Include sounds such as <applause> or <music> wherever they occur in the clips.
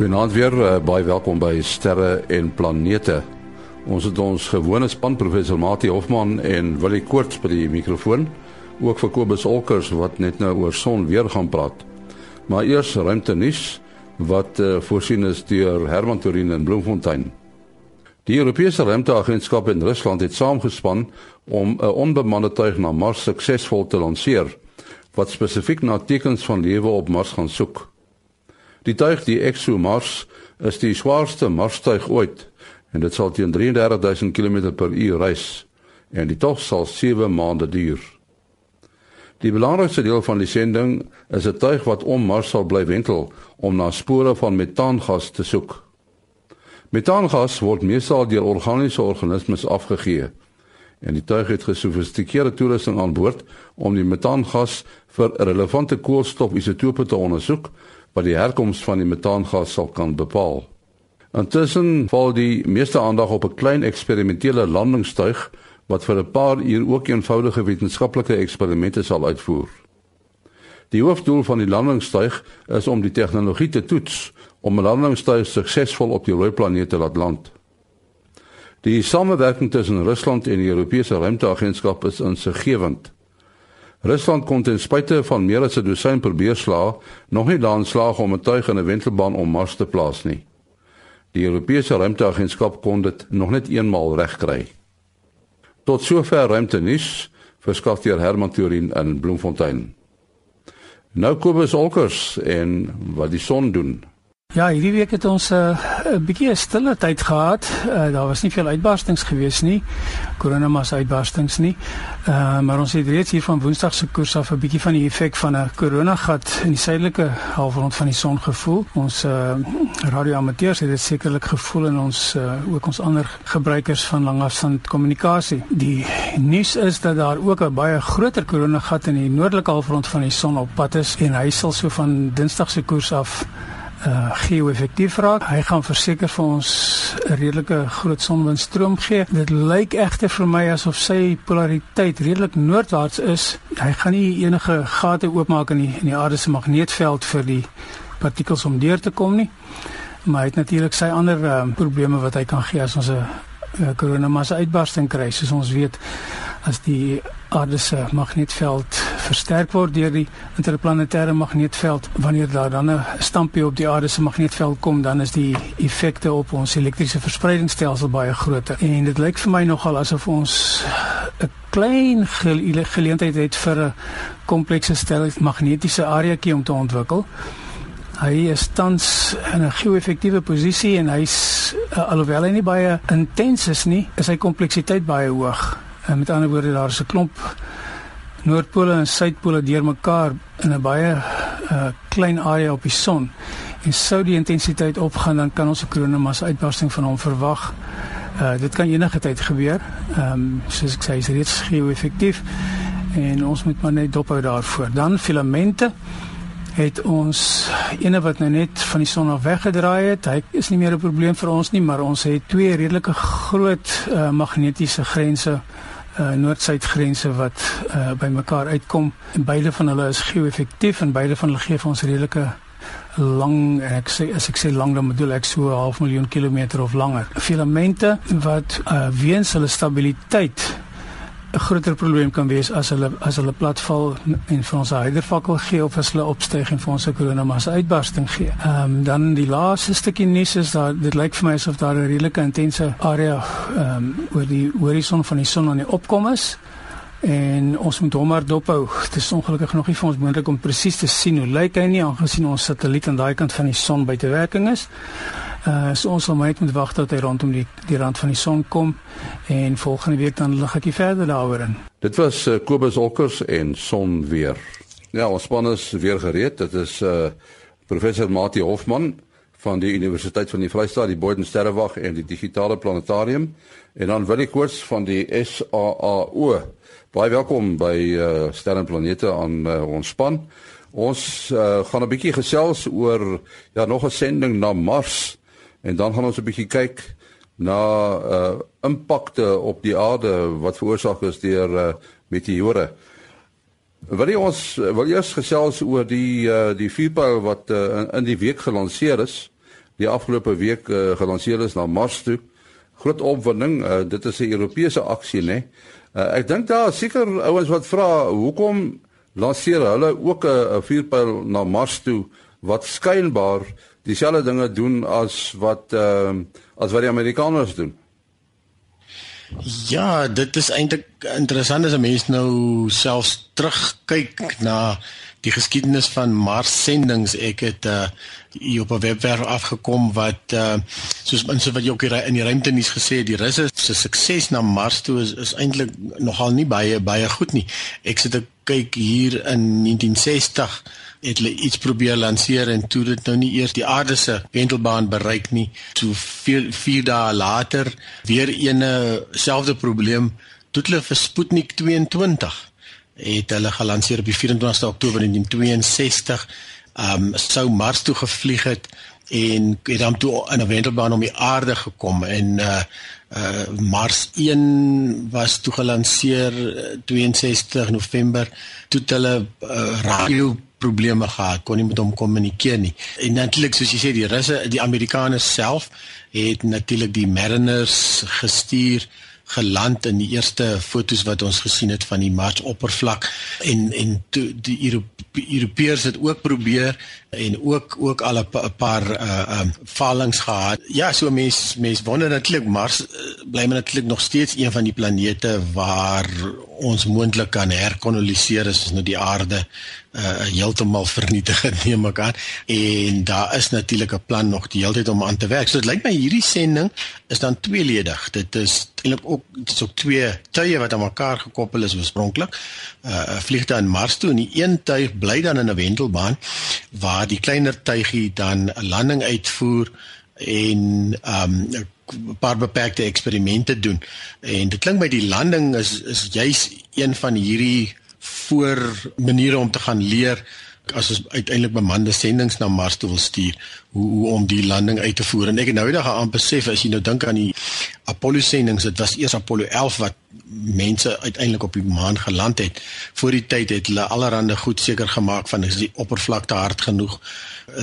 Goeienaand weer, uh, baie welkom by Sterre en Planete. Ons het ons gewone span professor Mati Hofman en Willie Koorts by die mikrofoon, ook vir Kobus Olkers wat net nou oor son weer gaan praat. Maar eers ruimte nuus wat uh, voorsien is deur Herman Torin in Bloemfontein. Die Europese Ruimteagentskap in Rusland het saamgespan om 'n onbemande tuig na Mars suksesvol te lanseer wat spesifiek na tekens van lewe op Mars gaan soek. Die tuig die ExoMars is die swaarste Marstuig ooit en dit sal teen 33000 km per uur reis en die tog sal 7 maande duur. Die belangrikste deel van die sending is 'n tuig wat om Mars sal bly wentel om na spore van metaangas te soek. Metaangas word meestal deur organiese organismes afgegee en die tuig het gesofistikeerde toerusting aan boord om die metaangas vir relevante koolstofisotope te ondersoek wat die herkoms van die metaangas sal kan bepaal. Intussen val die meeste aandag op 'n klein eksperimentele landingstuig wat vir 'n paar uur ook eenvoudige wetenskaplike eksperimente sal uitvoer. Die hoofdoel van die landingstuig is om die tegnologie te toets om 'n landingstuig suksesvol op die rooi planeet te laat land. Die samewerking tussen Rusland en die Europese Ruimteagentskap is insiggewend. Rusland kon ten spyte van meer as 'n dosyn probeer slaag, nog nie daan slaag om 'n tuig in 'n wentelbaan om Mars te plaas nie. Die Europese Ruimteagentskap kon dit nog net eenmaal regkry. Tot sover ruimtenis verskaf deur Herman Turin in Bloemfontein. Nou kom ons olkers en wat die son doen. Ja, hierdie week het ons 'n uh, bietjie 'n stille tyd gehad. Uh, daar was nie veel uitbarstings gewees nie. Koronamas uitbarstings nie. Uh, maar ons het reeds hier van Woensdag se koers af 'n bietjie van die effek van 'n koronagat in die suidelike halfrond van die son gevoel. Ons uh, radioamateurs het dit sekerlik gevoel en ons uh, ook ons ander gebruikers van langafstand kommunikasie. Die nuus is dat daar ook 'n baie groter koronagat in die noordelike halfrond van die son op pad is en hy sal so van Dinsdag se koers af uh geo-effektief raak. Hy gaan verseker vir ons 'n redelike groot sonwindstroom gee. Dit lyk egter vir my asof sy polariteit redelik noordwaarts is. Hy gaan nie enige gate oopmaak in die in die aarde se magneetveld vir die partikels om deur te kom nie. Maar hy het natuurlik sy ander uh, probleme wat hy kan gee as ons 'n koronamassa uitbarsting kry. Soos ons weet, as die aarde se magneetveld versterk word deur die interplanetêre magneetveld. Wanneer daar dan 'n stampie op die aarde se magneetveld kom dan is die effekte op ons elektriese verspreidingsstelsel baie groter. En dit lyk vir my nogal asof ons 'n klein gele geleentheid het vir 'n komplekse stel magnetiese areakie om te ontwikkel. Hy is tans in 'n geo-effektiewe posisie en hy's alhoewel hy nie baie intens is nie, is sy kompleksiteit baie hoog. En met ander woorde daar is 'n klomp noordpole en suidpole deurmekaar in 'n baie uh, klein area op die son. En sou die intensiteit opgaan dan kan ons 'n koronamas uitbarsting van hom verwag. Uh, dit kan enige tyd gebeur. Ehm um, soos ek sê, is reeds geo-effektief en ons moet maar net dophou daarvoor. Dan filamente het ons ene wat nou net van die son af weggedraai het. Hy is nie meer 'n probleem vir ons nie, maar ons het twee redelike groot uh, magnetiese grense uh, noord-suid grense wat uh, bymekaar uitkom. En beide van hulle is geo-effektief en beide van hulle gee vir ons redelike lang ek sê as ek sê lang dan bedoel ek so 'n half miljoen kilometer of langer. Filamente wat uh, weens hulle stabiliteit 'n groter probleem kan wees as hulle as hulle platval en vir ons 'n hydervakkel gee of as hulle opstyg en vir ons 'n koronamassa uitbarsting gee. Ehm um, dan die laaste stukkie nuus is dat dit lyk vir my asof daar 'n redelike intense area ehm um, oor die horison van die son aan die opkom is en ons moet hom maar dophou. Dit is ongelukkig nog nie vir ons moontlik om presies te sien hoe lyk hy nie aangesien ons satelliet aan daai kant van die son buite werking is. Uh so ons sal net moet wag tot hy rondom die die rand van die son kom en volgende week dan lig ek verder daaroor in. Dit was uh, Kobus Olkers en son weer. Ja, ons span is weer gereed. Dit is uh professor Mati Hofman van die Universiteit van die Vrystaat, die Boden Sterrewag en die Digitale Planetarium en dan Willie Koorts van die SAAO. Baie welkom by uh Sterre en Planete aan uh, ons span. Ons uh, gaan 'n bietjie gesels oor ja nog 'n sending na Mars En dan gaan ons 'n bietjie kyk na uh impakte op die aarde wat veroorsaak is deur uh meteore. Wil jy ons wil eers gesels oor die uh die vuurpyl wat uh, in, in die week gelanseer is die afgelope week uh, gelanseer is na Mars toe. Groot opwinding, uh, dit is 'n Europese aksie, né? Uh, ek dink daar seker ouens wat vra hoekom lanseer hulle ook 'n vuurpyl na Mars toe wat skynbaar dieselfde dinge doen as wat ehm uh, as wat die Amerikaners doen. Ja, dit is eintlik interessant as 'n mens nou selfs terugkyk na die geskiedenis van Mars sendinge. Ek het uh hier op 'n webwerf afgekom wat uh soos mense wat jy ook in die ruimte nuus gesê het, die russe se sukses na Mars toe is is eintlik nogal nie baie baie goed nie. Ek sit ek kyk hier in 1960 het hulle iets probeer lanseer en toe dit nou nie eers die aarde se wentelbaan bereik nie. Toe 4 4 dae later weer ene selfde probleem toe hulle vir Sputnik 22 het hulle gelanseer op die 24ste Oktober 1962. Ehm um, sou Mars toe gevlieg het en het dan toe in 'n wentelbaan om die aarde gekom en uh uh Mars 1 was toe gelanseer 62 November toe hulle uh, radio probleme gehad kon nie met hom kommunikeer nie. En natuurlik soos jy sê die russe die amerikaners self het natuurlik die mariners gestuur geland in die eerste fotos wat ons gesien het van die Mars oppervlak en en toe die Europe, Europeërs het ook probeer en ook ook al 'n paar uh um vallings gehad. Ja, so mense mense wonder natuurlik Mars uh, bly maar natuurlik nog steeds een van die planete waar ons moontlik kan herkoloniseer as nou die aarde uh heeltemal vernietig neem ek aan en daar is natuurlik 'n plan nog die hele tyd om aan te werk. So dit lyk my hierdie sending is dan tweeledig. Dit is eintlik ook dit is ook twee tuie wat aan mekaar gekoppel is oorspronklik. Uh vlieg dan Mars toe en die een tuig bly dan in 'n wentelbaan waar die kleiner tuigie dan 'n landing uitvoer en um 'n paar beperkte eksperimente doen. En dit klink my die landing is is juis een van hierdie voor maniere om te gaan leer as ons uiteindelik bemande sendinge na Mars toe wil stuur hoe hoe om die landing uit te voer en ek het nou eendag aan besef as jy nou dink aan die Apollo sendinge dit was eers Apollo 11 wat mense uiteindelik op die maan geland het voor die tyd het hulle allerhande goed seker gemaak van is die oppervlakte hard genoeg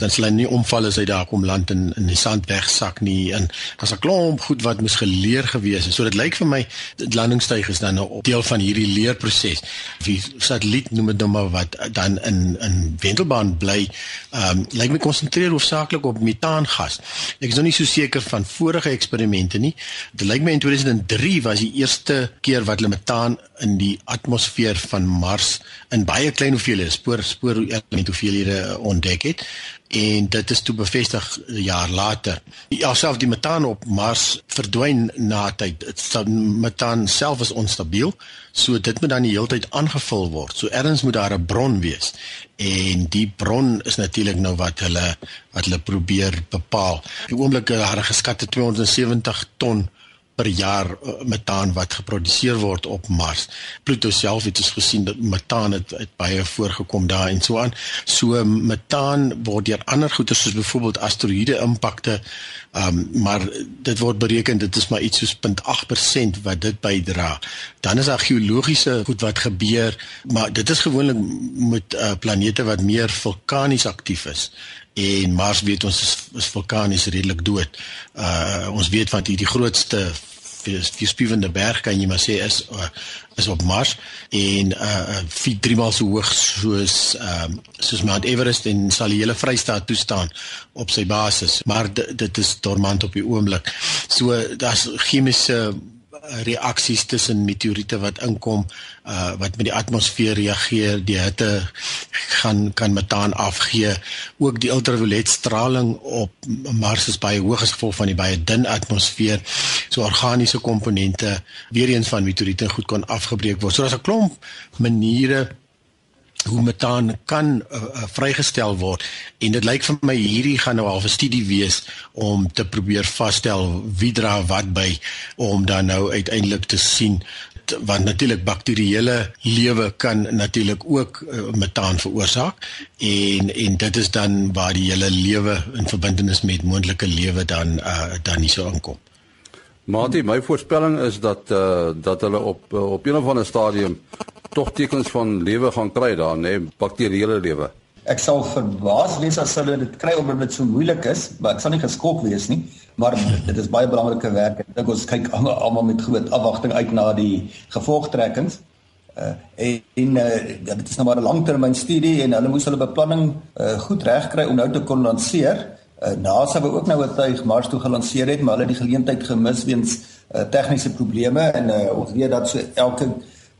dan sal hy nie omval as hy daar kom land in in die sand wegsak nie en daar's 'n klomp goed wat moes geleer gewees het. So dit lyk vir my die landingsstuig is dan 'n deel van hierdie leerproses. Die satelliet noem dit nou maar wat dan in in wentelbaan bly. Ehm um, lyk my konsentreer hoofsaaklik op metaangas. Ek is nog nie so seker van vorige eksperimente nie. Dit lyk my in 2003 was die eerste keer wat hulle metaan in die atmosfeer van Mars in baie klein hoeveelhede spoor spoor element hoeveelhede ontdek het en dit is toe bevestig 'n jaar later. Alself die metaan op Mars verdwyn na tyd. Dit metaan self is onstabiel, so dit moet dan die hele tyd aangevul word. So ergens moet daar 'n bron wees. En die bron is natuurlik nou wat hulle wat hulle probeer bepaal. Die oomblik daar 'n geskatte 270 ton per jaar uh, metaan wat geproduseer word op Mars. Pluto self het ons gesien dat metaan het, het baie voorgekom daar en so aan. So metaan word deur ander goeder soos byvoorbeeld asteroïde impakte um, maar dit word bereken dit is maar iets soos 0.8% wat dit bydra. Dan is daar geologiese goed wat gebeur, maar dit is gewoonlik met uh, planete wat meer vulkanies aktief is en Mars weet ons is, is vulkanies redelik dood. Uh ons weet wat hier die grootste die spiewende berg kan jy maar sê is uh, is op Mars en uh vier drie maal so hoog soos ehm uh, soos Mount Everest en sal die hele Vrystaat toestaan op sy basis maar dit is dormant op die oomblik. So daar's chemiese reaksies tussen meteoriete wat inkom uh wat met die atmosfeer reageer die hitte gaan kan metaan afgee. Ook die ultraviolet straling op Mars is baie hoog as gevolg van die baie dun atmosfeer. So organiese komponente weer eens van meteoriete goed kon afgebreek word. So daar's 'n klomp maniere hoe metaan kan uh, uh, vrygestel word en dit lyk vir my hierdie gaan nou al 'n studie wees om te probeer vasstel wie dra wat by om dan nou uiteindelik te sien want natuurlik bakterieële lewe kan natuurlik ook uh, metaan veroorsaak en en dit is dan waar die hele lewe in verbintenis met moontlike lewe dan uh, dan nie so aankom. Mati, my voorspelling is dat uh, dat hulle op op een of ander stadium tog tekens van lewe gaan kry daar, nê, bakterieële lewe. ek sal verbaas wees as hulle dit kry omdat dit so moeilik is, maar ek sal nie geskok wees nie, maar dit is baie belangrike werk. Ek dink ons kyk almal met groot afwagting uit na die gevolgtrekkings. Uh, en uh, ja, dit is nou maar 'n langtermynstudie en hulle moes hulle beplanning uh, goed regkry om nou te kon lanseer. Uh, NASA wou ook nou 'n tuig Mars toe gelanseer het, maar hulle het die geleentheid gemis weens uh, tegniese probleme en uh, ons weet dat so elke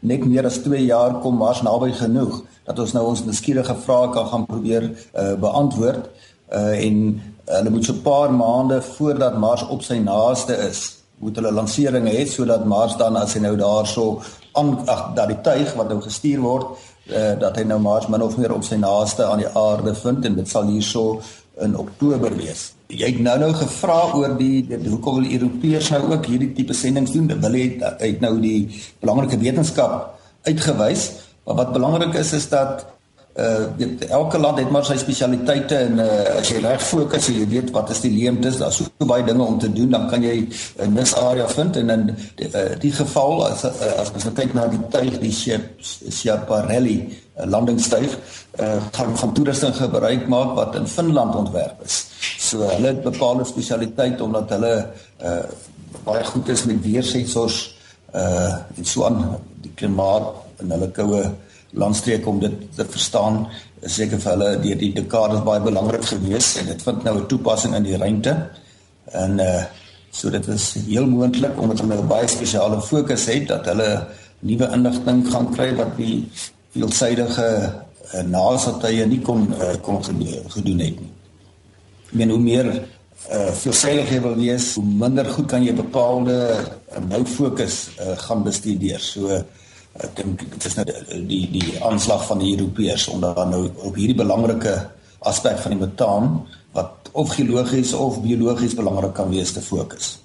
net meer as 2 jaar kom Mars naby genoeg dat ons nou ons nuuskierige vrae kan gaan probeer uh, beantwoord uh, en hulle moet so 'n paar maande voordat Mars op sy naaste is moet hulle lanseringe hê sodat Mars dan as hy nou daarso aan ag dat die tuig wat nou gestuur word uh, dat hy nou Mars min of meer op sy naaste aan die aarde vind en dit sal hierso in Oktober wees. Jy het nou nou gevra oor die, die hoekom wil Europeërs nou ook hierdie tipe sendinge doen? Hulle het uit nou die belangrike wetenskap uitgewys, maar wat belangrik is is dat uh weet, elke land het maar sy spesialiteite en uh as jy reg fokus en jy weet wat is die leemtes, daar's so baie dinge om te doen, dan kan jy 'n nis area vind en in die, uh, die geval as uh, as ons nou kyk na die tuig die Schiaparelli uh, landingstuig uh gaan van toerusting gebruik maak wat in Finland ontwerp is. So hulle het bepaalde spesialiteite omdat hulle uh baie goed is met weersensors uh en so aan die klimaat in hulle koue landstreek om dit te verstaan is seker vir hulle deur die dekades baie belangrik gewees en dit vind nou 'n toepassing in die ruimte. En uh so dit is heel moontlik omdat hulle 'n baie spesiale fokus het dat hulle nuwe inligting gaan kry wat die veelsidige uh, NASA-tye nie kon uh, kon gedoen het nie. Meen hoe meer uh veelsidig jy wil wees, hoe minder goed kan jy bepaalde uh, nou fokus uh, gaan bestudeer. So uh, ek dink dit is nou die die aanslag van die Europeërs om dan nou op hierdie belangrike aspek van die metaan wat of geologies of biologies belangrik kan wees te fokus.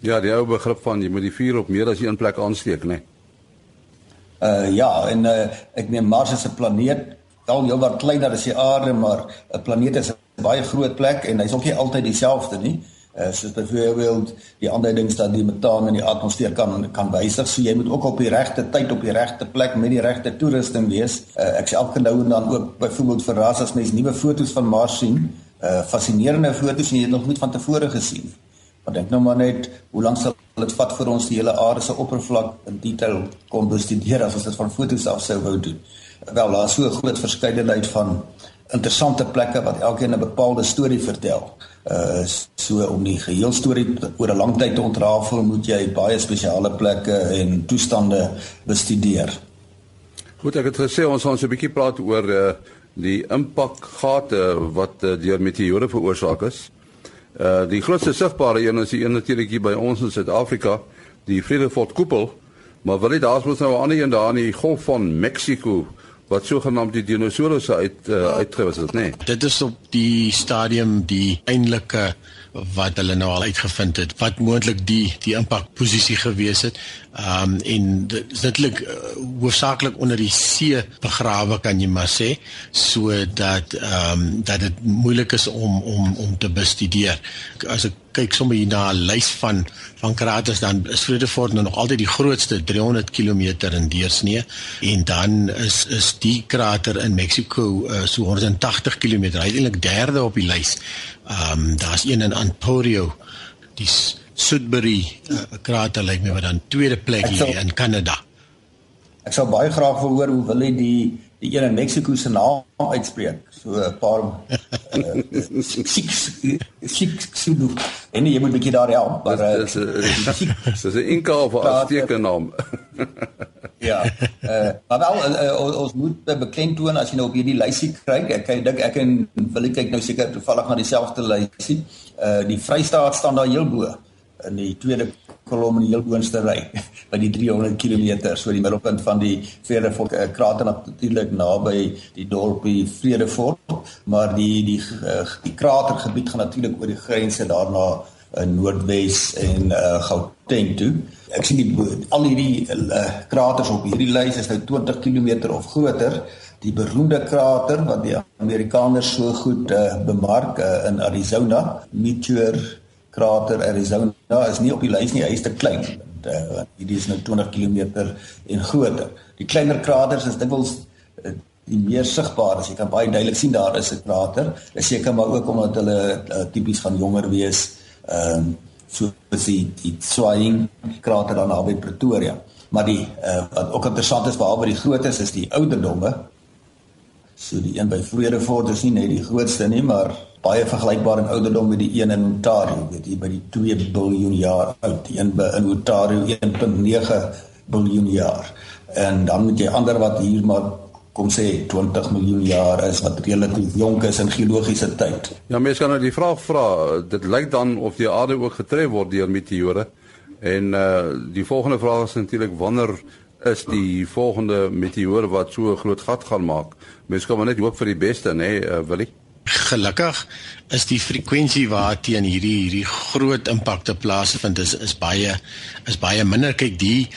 Ja, die ou begrip van jy moet die vuur op meer as een plek aansteek, né? Nee. Uh ja, en uh, ek neem Mars is 'n planeet, al heel wat kleiner as die aarde, maar 'n planeet is 'n baie groot plek en hy's ook nie altyd dieselfde nie. Uh soos byvoorbeeld die aanduidings dat die metaan in die atmosfeer kan kan wysig. So jy moet ook op die regte tyd op die regte plek met die regte toerusting wees. Uh, ek sê elke nou en dan ook byvoorbeeld verras as mense nuwe foto's van Mars sien. Uh, fascinerende foto's en jy het nog nooit van tevore gesien maar dink nou maar net hoe lank sal dit vat vir ons die hele aarde se oppervlak in detail kon bestudeer as ons dit van foto's af sou wou doen? Wel daar is so 'n groot verskeidenheid van interessante plekke wat elkeen 'n bepaalde storie vertel. Uh so om die geheel storie oor 'n lang tyd te ontrafel, moet jy baie spesiale plekke en toestande bestudeer. Goed, ek het gesê ons gaan so 'n bietjie praat oor uh die impakgate wat uh, deur meteore veroorsaak is. Uh die grootste sigbare een is die een natuurlik hier by ons in Suid-Afrika, die Vredefort koepel, maar wil jy daar's mos nou 'n ander een daar in die Golf van Mexiko wat sogenaamd die dinosourusse uit uh, uitgewis het, nê? Nee. Dit is op die stadium die eintlike wat hulle nou al uitgevind het wat moontlik die die impakposisie gewees het. Ehm um, en dit is natuurlik uh, hoofsaaklik onder die see begrawe kan jy maar sê sodat ehm um, dat dit moeilik is om om om te bestudeer. As ek kyk sommer hier na 'n lys van van kraters dan is Vredefort nou nog altyd die grootste 300 km in deursnee en dan is is die krater in Mexico uh, so 180 km. Hy is eintlik derde op die lys. Ehm um, daar's een in Ontario. Die Sudbury uh, krater lyk my wat dan tweede plek hier in Kanada. Ek sou baie graag wil hoor hoe wil hy die die een in Mexiko se naam uitspreek. So 'n paar six six six en jy moet 'n bietjie daar help, maar dis dis is <laughs> 'n inka of 'n astekenaam. <laughs> ja. Uh, maar wel uh, uh, ons moet beklemtoon as jy nou op hierdie lysie kyk. Ek dink ek en wil ek kyk nou seker toevallig na dieselfde lysie. Uh die Vrystaat staan daar heel bo in die tweede kolom in die heel boonste ry <laughs> by die 300 km so die middelpunt van die Vredefort uh, krater natuurlik naby die dorpie Vredefort maar die die uh, die kratergebied gaan natuurlik oor die grense daarna in Noordwes en uh, Gauteng toe. Ek sien die al hierdie uh, kraters op hierdie lys is nou 20 km of groter. Die beroemde krater wat die Amerikaners so goed uh, bemark uh, in Arizona, Meteor krater Arizona is nie op die lys nie, hy is te klein. Uh, hierdie is nou 20 km en groter. Die kleiner kraters is dikwels uh, die meer sigbaar is. Jy kan baie duidelik sien daar is 'n krater. Dis seker maar ook omdat hulle uh, tipies van jonger wees. Ehm um, so as die die Swaying krater daar naby Pretoria. Maar die uh, wat ook interessant is behalwe die grootte is, is die ouderdomme. So die een by Vredefort is nie net die grootste nie, maar baie vergelykbaar in ouderdom met die een in Ontario, weet jy, by die 2 miljard jaar oud. Die een by in Ontario 1.9 miljard jaar. En dan moet jy ander wat hier maar kom sê 20 miljoen jaar is wat relatief jonk is in geologiese tyd. Ja, mense kan nou die vraag vra, dit lyk dan of die aarde ook getref word deur meteore. En uh die volgende vraag is natuurlik wanneer is die volgende meteoor wat so 'n groot gat gaan maak? Mense kan maar net hoop vir die beste, nê, nee, uh, Willie. Gelukkig is die frekwensie waarteen hierdie hierdie groot impakte plaasvind is is baie is baie minder. Kyk, die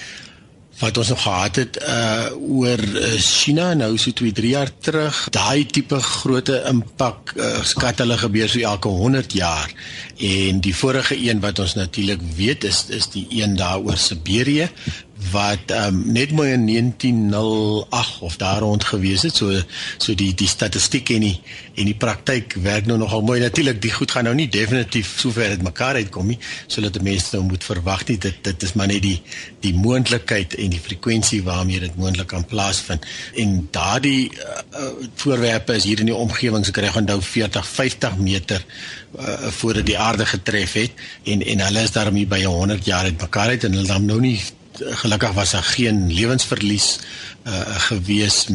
wat ons nog gehad het uh oor uh, China nou so 2 3 jaar terug daai tipe grootte impak uh, skat hulle gebeur so elke 100 jaar en die vorige een wat ons natuurlik weet is is die een daar oor Siberië wat um, net mooi in 1908 of daar rond gewees het. So so die die statistiek en die en die praktyk werk nou nogal mooi. Natuurlik die goed gaan nou nie definitief sover dit mekaar uitkom nie sodat die mense nou moet verwag nie. Dit dit is maar net die die moontlikheid en die frekwensie waarmee dit moontlik kan plaasvind. En daardie uh, voorwerpe is hier in die omgewing se kry onthou 40 50 meter uh, voordat die aarde getref het. En en hulle is daarmee by 100 jaar uit mekaar uit en hulle dan nou nie gelukkig was daar geen lewensverlies uh, gewees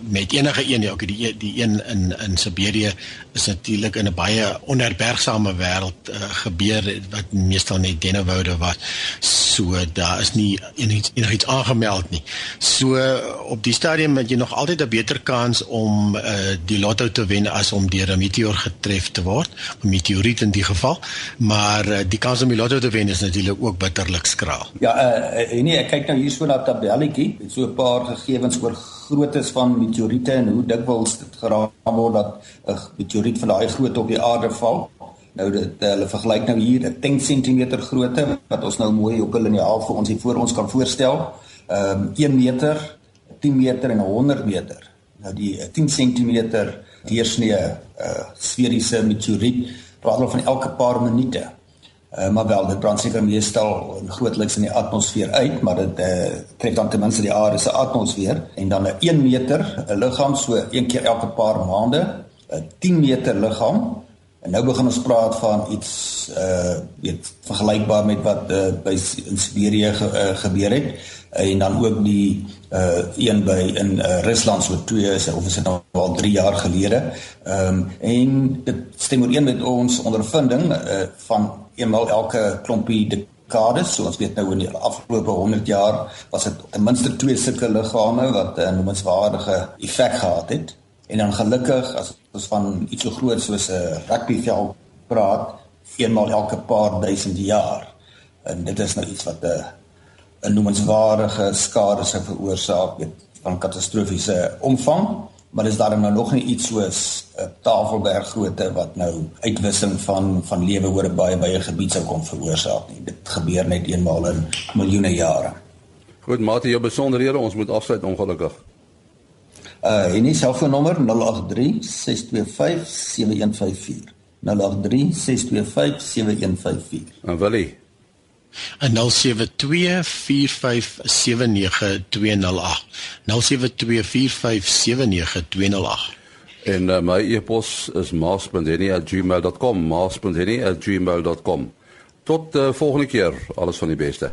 met enige een ook die die een in in Siberië is natuurlik in 'n baie onherbergsame wêreld uh, gebeur wat meestal net dennewoude was. So daar is nie enigiets enigiets aangemeld nie. So op die stadium het jy nog altyd 'n beter kans om uh, die lotto te wen as om deur 'n meteoor getref te word 'n meteoriet in die geval. Maar uh, die kans om die lotto te wen is natuurlik ook bitterlik skraal. Ja uh, nee ek kyk nou hier so na tabelletjie. Met so 'n paar gegevens oor groottes van meteoriete en hoe dikwels dit geraam word dat 'n meteoriet van daai grootte op die aarde val. Nou dit hulle vergelyk nou hier 'n 10 cm grootte wat ons nou mooi op 'n liniaal vir ons hier voor ons kan voorstel. Ehm um, 1 meter, 10 meter en 100 meter. Nou die 10 cm deursnee uh sferiese meteoriet praat hulle van elke paar minute. Uh, maar wel dit brand seker meestal grootliks in die atmosfeer uit maar dit uh, tref dan ten minste die aarde se atmosfeer. En dan 'n 1 meter liggaam so een keer elke paar maande 'n 10 meter liggaam en nou begin ons praat van iets uh weet vergelykbaar met wat uh, by in Siberië ge, uh, gebeur het. Uh, en dan ook die uh een by in uh, Rusland so twee is of is dit nou al 3 jaar gelede. Ehm um, en dit stem ooreen met ons ondervinding uh van eenmal elke klompie dekades, so ons weet nou in die afgelope 100 jaar was dit ten minste twee sulke liggame wat 'n noemenswaardige effek gehad het. En dan gelukkig as ons van iets so groot soos 'n rugbyveld praat, eenmal elke paar duisend jaar. En dit is nou iets wat 'n 'n noemenswaardige skade sou veroorsaak met van katastrofiese omvang maar is daar nou nog nie iets soos 'n Tafelberg grootte wat nou uitwissing van van lewe oor 'n baie baie gebied sou kom veroorsaak nie. Dit gebeur net eenmaal in miljoene jare. Goed, mate jou besonderhede, ons moet afsluit ongelukkig. Uh en die selfoonnommer 083 625 7154. 083 625 7154. En Willie 0724579208 0724579208 En uh, my e-pos is maas.henny@gmail.com maas.henny@gmail.com Tot uh, volgende keer. Alles van die beste